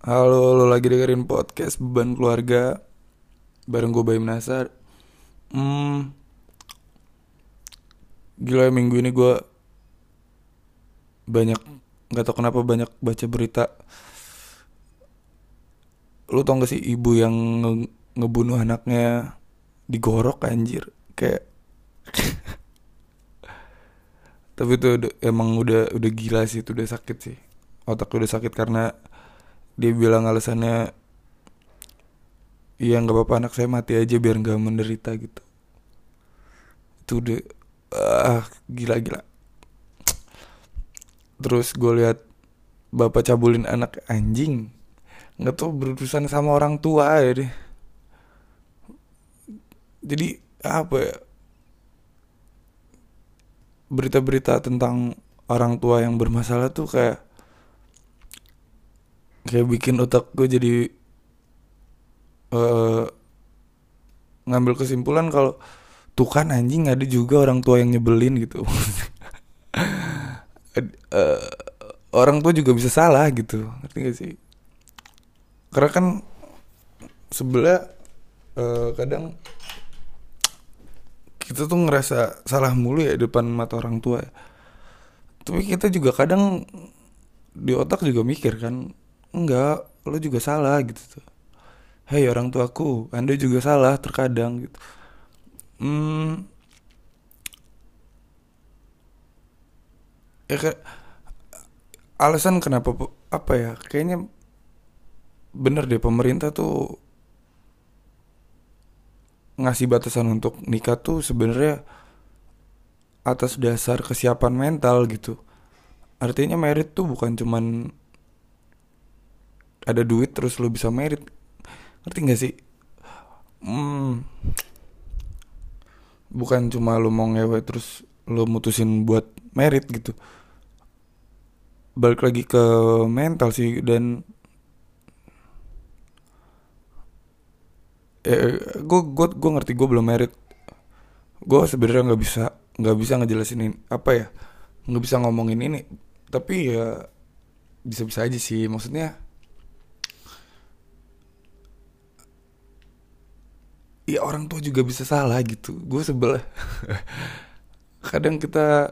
Halo, lo lagi dengerin podcast Beban Keluarga Bareng gue Baim Nasar. Hmm Gila ya minggu ini gue Banyak Gak tau kenapa banyak baca berita. Lu tau gak sih ibu yang nge ngebunuh anaknya Digorok anjir? Kayak Tapi itu udah, emang udah udah gila sih Itu udah sakit sih. Otak udah sakit karena dia bilang alasannya iya nggak apa-apa anak saya mati aja biar nggak menderita gitu. Itu udah ah gila gila. Terus gue lihat bapak cabulin anak anjing. Nggak tau berurusan sama orang tua ya deh. Jadi apa ya? Berita-berita tentang orang tua yang bermasalah tuh kayak kayak bikin otak gue jadi uh, ngambil kesimpulan kalau tuh kan anjing ada juga orang tua yang nyebelin gitu. Uh, orang tua juga bisa salah gitu. Ngerti gak sih? Karena kan sebelah uh, kadang kita tuh ngerasa salah mulu ya depan mata orang tua tapi kita juga kadang di otak juga mikir kan enggak lo juga salah gitu tuh. Hei orang tuaku anda juga salah terkadang gitu. Hmm, ya kayak alasan kenapa apa ya kayaknya bener deh pemerintah tuh ngasih batasan untuk nikah tuh sebenarnya atas dasar kesiapan mental gitu. Artinya merit tuh bukan cuman ada duit terus lo bisa merit. Ngerti gak sih? Hmm, bukan cuma lo mau ngewe terus lo mutusin buat merit gitu. Balik lagi ke mental sih dan eh gue gue gue ngerti gue belum merit. Gue sebenarnya nggak bisa nggak bisa ngejelasin ini apa ya nggak bisa ngomongin ini. Tapi ya bisa bisa aja sih maksudnya ya orang tua juga bisa salah gitu. Gue sebelah kadang kita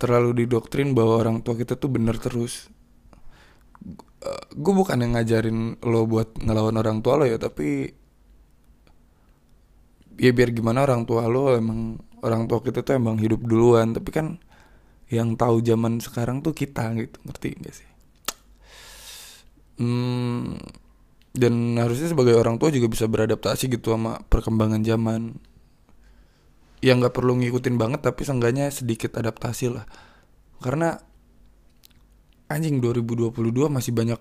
terlalu didoktrin bahwa orang tua kita tuh bener terus. Gue bukan yang ngajarin lo buat ngelawan orang tua lo ya tapi ya biar gimana orang tua lo emang orang tua kita tuh emang hidup duluan. Tapi kan yang tahu zaman sekarang tuh kita gitu. Ngerti gak sih? Hmm, dan harusnya sebagai orang tua juga bisa beradaptasi gitu sama perkembangan zaman. Yang nggak perlu ngikutin banget tapi seenggaknya sedikit adaptasi lah. Karena anjing 2022 masih banyak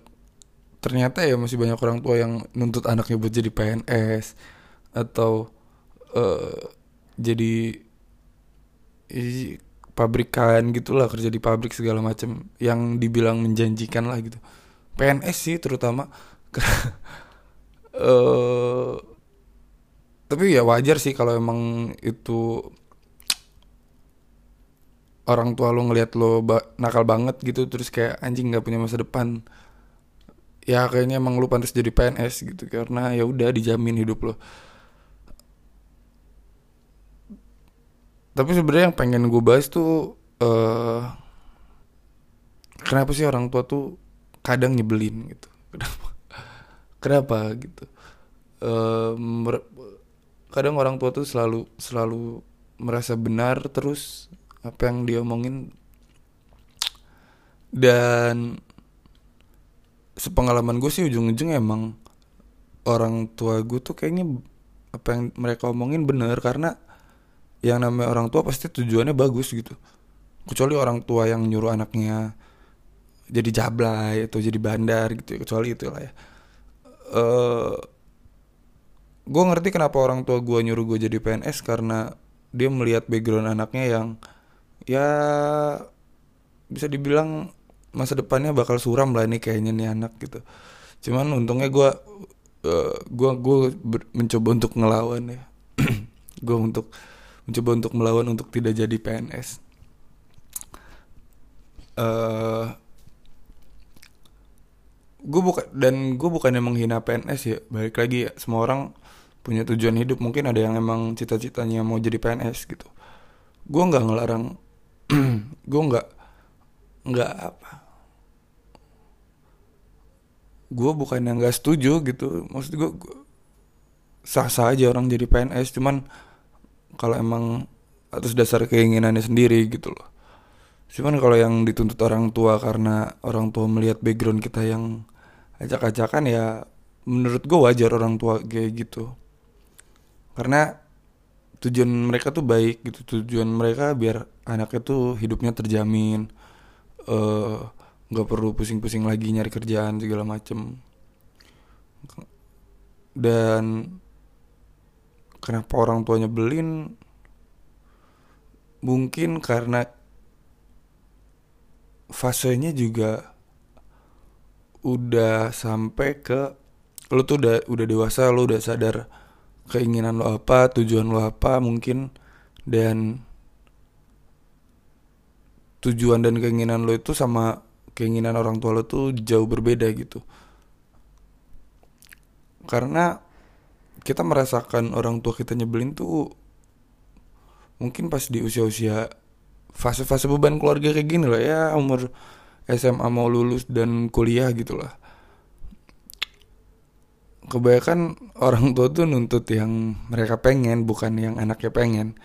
ternyata ya masih banyak orang tua yang nuntut anaknya buat jadi PNS atau uh, jadi pabrikan gitulah kerja di pabrik segala macam yang dibilang menjanjikan lah gitu. PNS sih terutama uh, tapi ya wajar sih kalau emang itu orang tua lo ngelihat lo ba nakal banget gitu terus kayak anjing nggak punya masa depan. Ya kayaknya emang lo pantas jadi PNS gitu karena ya udah dijamin hidup lo. Tapi sebenarnya yang pengen gue bahas tuh uh, kenapa sih orang tua tuh kadang nyebelin gitu kenapa? Gitu. Um, kadang orang tua tuh selalu selalu merasa benar terus apa yang dia omongin dan sepengalaman gue sih ujung-ujung emang orang tua gue tuh kayaknya apa yang mereka omongin bener karena yang namanya orang tua pasti tujuannya bagus gitu. Kecuali orang tua yang nyuruh anaknya jadi jablay atau jadi bandar gitu ya, kecuali itu lah ya uh, eh, gue ngerti kenapa orang tua gue nyuruh gue jadi PNS karena dia melihat background anaknya yang ya bisa dibilang masa depannya bakal suram lah ini kayaknya nih anak gitu. Cuman untungnya gue uh, gue gue mencoba untuk ngelawan ya. Gue untuk mencoba untuk melawan untuk tidak jadi PNS uh, gue bukan dan gue bukan yang menghina PNS ya. Balik lagi ya semua orang punya tujuan hidup. Mungkin ada yang emang cita-citanya mau jadi PNS gitu. Gue nggak ngelarang gue nggak nggak apa. Gue bukan yang nggak setuju gitu. Maksud gue sah sah aja orang jadi PNS cuman kalau emang atas dasar keinginannya sendiri gitu loh cuman kalau yang dituntut orang tua karena orang tua melihat background kita yang acak-acakan ya menurut gue wajar orang tua kayak gitu. Karena tujuan mereka tuh baik gitu. Tujuan mereka biar anaknya tuh hidupnya terjamin uh, nggak perlu pusing-pusing lagi nyari kerjaan segala macem. Dan kenapa orang tuanya belin mungkin karena fasenya juga udah sampai ke lo tuh udah udah dewasa lo udah sadar keinginan lo apa tujuan lo apa mungkin dan tujuan dan keinginan lo itu sama keinginan orang tua lo tuh jauh berbeda gitu. Karena kita merasakan orang tua kita nyebelin tuh mungkin pas di usia-usia fase-fase beban keluarga kayak gini lah ya umur SMA mau lulus dan kuliah gitu lah kebanyakan orang tua tuh nuntut yang mereka pengen bukan yang anaknya pengen.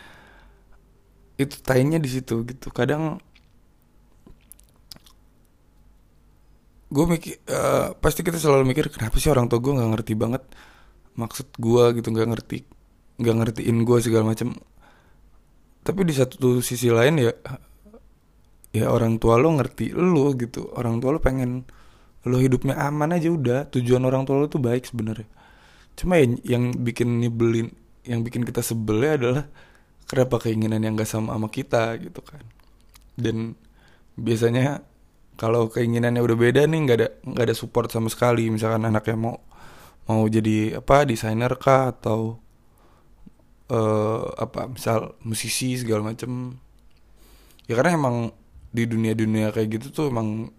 Itu tainya di situ gitu. Kadang gue mikir uh, pasti kita selalu mikir kenapa sih orang tua gue nggak ngerti banget? Maksud gue gitu nggak ngerti nggak ngertiin gue segala macam tapi di satu sisi lain ya ya orang tua lo ngerti lo gitu. Orang tua lo pengen lo hidupnya aman aja udah. Tujuan orang tua lo tuh baik sebenarnya. Cuma yang, yang bikin nyebelin yang bikin kita sebelnya adalah kenapa keinginan yang gak sama sama kita gitu kan. Dan biasanya kalau keinginannya udah beda nih nggak ada nggak ada support sama sekali. Misalkan anaknya mau mau jadi apa desainer kah atau uh, apa misal musisi segala macem. Ya karena emang di dunia-dunia kayak gitu tuh emang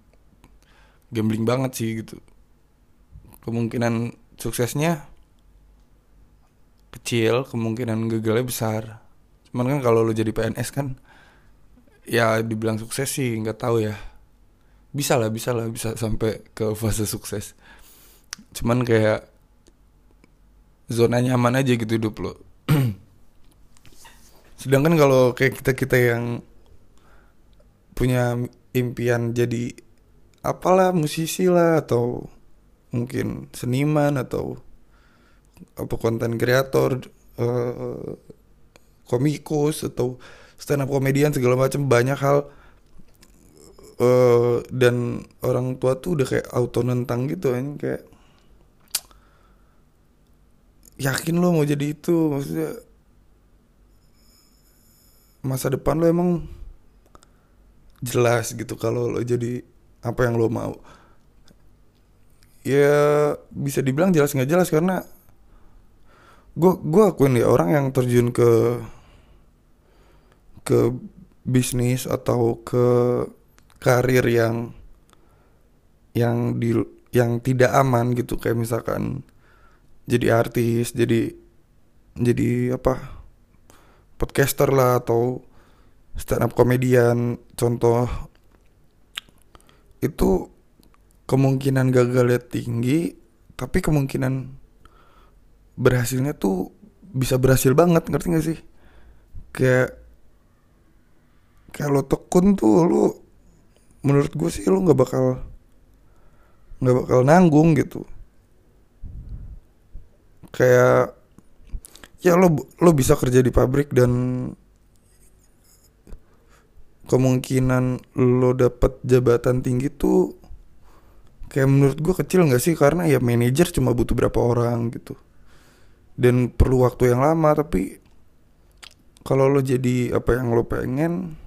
gambling banget sih gitu. Kemungkinan suksesnya kecil kemungkinan gagalnya besar. Cuman kan kalau lo jadi PNS kan ya dibilang sukses sih nggak tahu ya. Bisa lah bisa lah bisa sampai ke fase sukses. Cuman kayak zona nyaman aja gitu hidup lo sedangkan kalau kayak kita kita yang punya impian jadi apalah musisi lah atau mungkin seniman atau apa konten kreator uh, komikus atau stand up komedian segala macam banyak hal uh, dan orang tua tuh udah kayak auto nentang gitu kan kayak yakin lo mau jadi itu maksudnya masa depan lo emang jelas gitu kalau lo jadi apa yang lo mau. Ya bisa dibilang jelas nggak jelas karena gue gue akuin ya orang yang terjun ke ke bisnis atau ke karir yang yang di yang tidak aman gitu kayak misalkan jadi artis jadi jadi apa podcaster lah atau stand up komedian contoh itu kemungkinan gagalnya tinggi tapi kemungkinan berhasilnya tuh bisa berhasil banget ngerti gak sih? Kayak lo tekun tuh lo menurut gue sih lo nggak bakal nggak bakal nanggung gitu kayak ya lo lo bisa kerja di pabrik dan kemungkinan lo dapet jabatan tinggi tuh kayak menurut gue kecil nggak sih? Karena ya manajer cuma butuh berapa orang gitu. Dan perlu waktu yang lama tapi kalau lo jadi apa yang lo pengen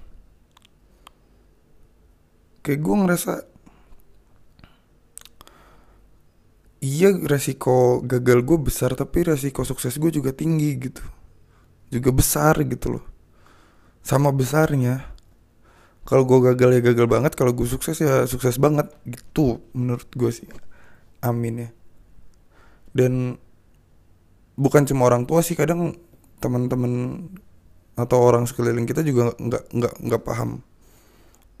kayak gue ngerasa iya resiko gagal gue besar tapi resiko sukses gue juga tinggi gitu. Juga besar gitu loh. Sama besarnya kalau gue gagal ya gagal banget kalau gue sukses ya sukses banget gitu menurut gue sih. Amin ya. Dan bukan cuma orang tua sih kadang teman-teman atau orang sekeliling kita juga nggak nggak nggak paham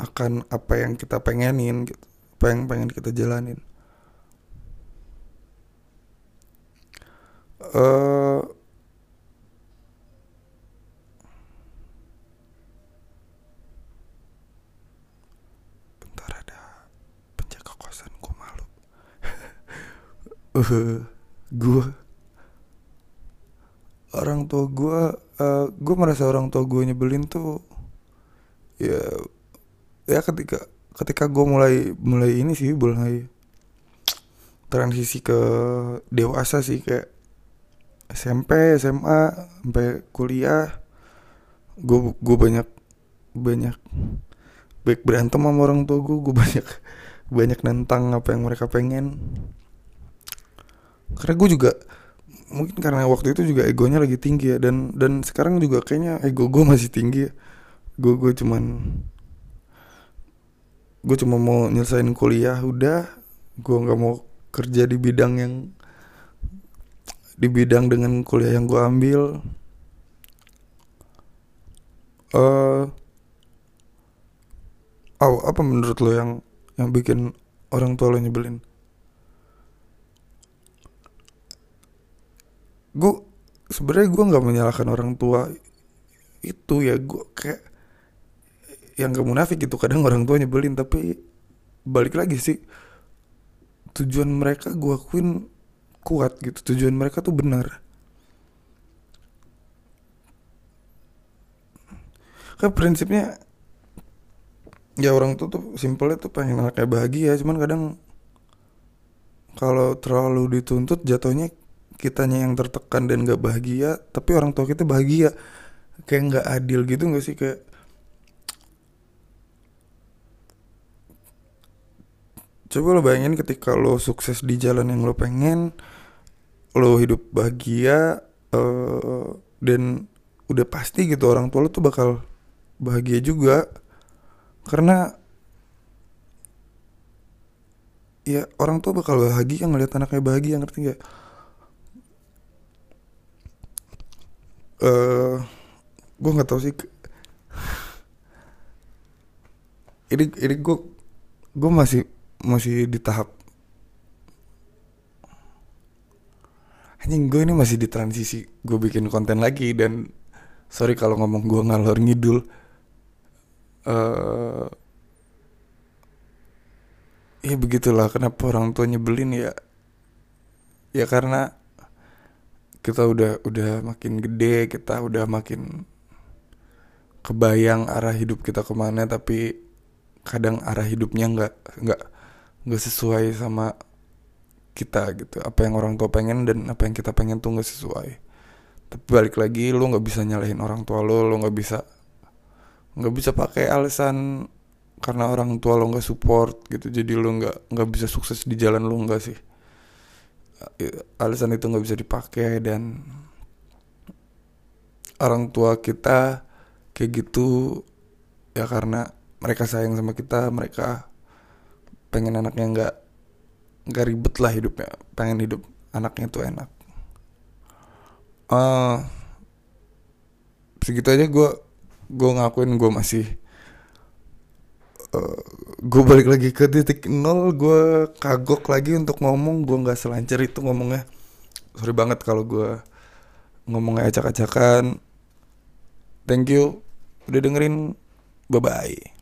akan apa yang kita pengenin gitu apa yang pengen kita jalanin uh, bentar ada penjaga kosan gue malu. Uh, gue orang tua gue uh, gue merasa orang tua gue nyebelin tuh ya ya ketika ketika gue mulai mulai ini sih mulai transisi ke dewasa sih kayak SMP SMA sampai kuliah gue gue banyak banyak baik berantem sama orang tua gue gue banyak banyak nentang apa yang mereka pengen. Karena gue juga mungkin karena waktu itu juga egonya lagi tinggi ya dan dan sekarang juga kayaknya ego gue masih tinggi ya. Gue gue cuman gue cuma mau nyelesain kuliah udah. Gue nggak mau kerja di bidang yang di bidang dengan kuliah yang gue ambil uh, oh, apa menurut lo yang yang bikin orang tua lo nyebelin? Gue sebenarnya gue nggak menyalahkan orang tua itu ya gue kayak yang gak munafik gitu kadang orang tua nyebelin tapi balik lagi sih tujuan mereka gue akuin kuat gitu. Tujuan mereka tuh benar. Kan prinsipnya ya orang tuh tuh simpelnya tuh pengen anaknya bahagia. Cuman kadang kalau terlalu dituntut jatuhnya kitanya yang tertekan dan gak bahagia tapi orang tua kita bahagia. Kayak nggak adil gitu nggak sih? Kayak coba lo bayangin ketika lo sukses di jalan yang lo pengen lo hidup bahagia uh, dan udah pasti gitu orang tua lo tuh bakal bahagia juga karena ya orang tua bakal bahagia ngeliat anaknya bahagia ngerti gak? uh, gue nggak tahu sih ini ini gue gue masih masih di tahap anjing gue ini masih di transisi gue bikin konten lagi dan sorry kalau ngomong gue ngalor ngidul. Uh, ya begitulah kenapa orang tua nyebelin ya? Ya karena kita udah udah makin gede kita udah makin kebayang arah hidup kita ke mana tapi kadang arah hidupnya nggak nggak nggak sesuai sama kita gitu. Apa yang orang tua pengen dan apa yang kita pengen tuh nggak sesuai. Tapi balik lagi lo nggak bisa nyalahin orang tua lo lo nggak bisa nggak bisa pakai alasan karena orang tua lo nggak support gitu. Jadi lo nggak nggak bisa sukses di jalan lo nggak sih? Alasan itu nggak bisa dipakai dan orang tua kita kayak gitu ya karena mereka sayang sama kita mereka pengen anaknya nggak nggak ribet lah hidupnya. Pengen hidup anaknya tuh enak. Uh, segitu aja gue gue ngakuin gue masih uh, eh, gue balik lagi ke titik nol. Gue kagok lagi untuk ngomong. Gue nggak selancar itu ngomongnya. Sorry banget kalau gue ngomongnya acak-acakan. Thank you. Udah dengerin. Bye bye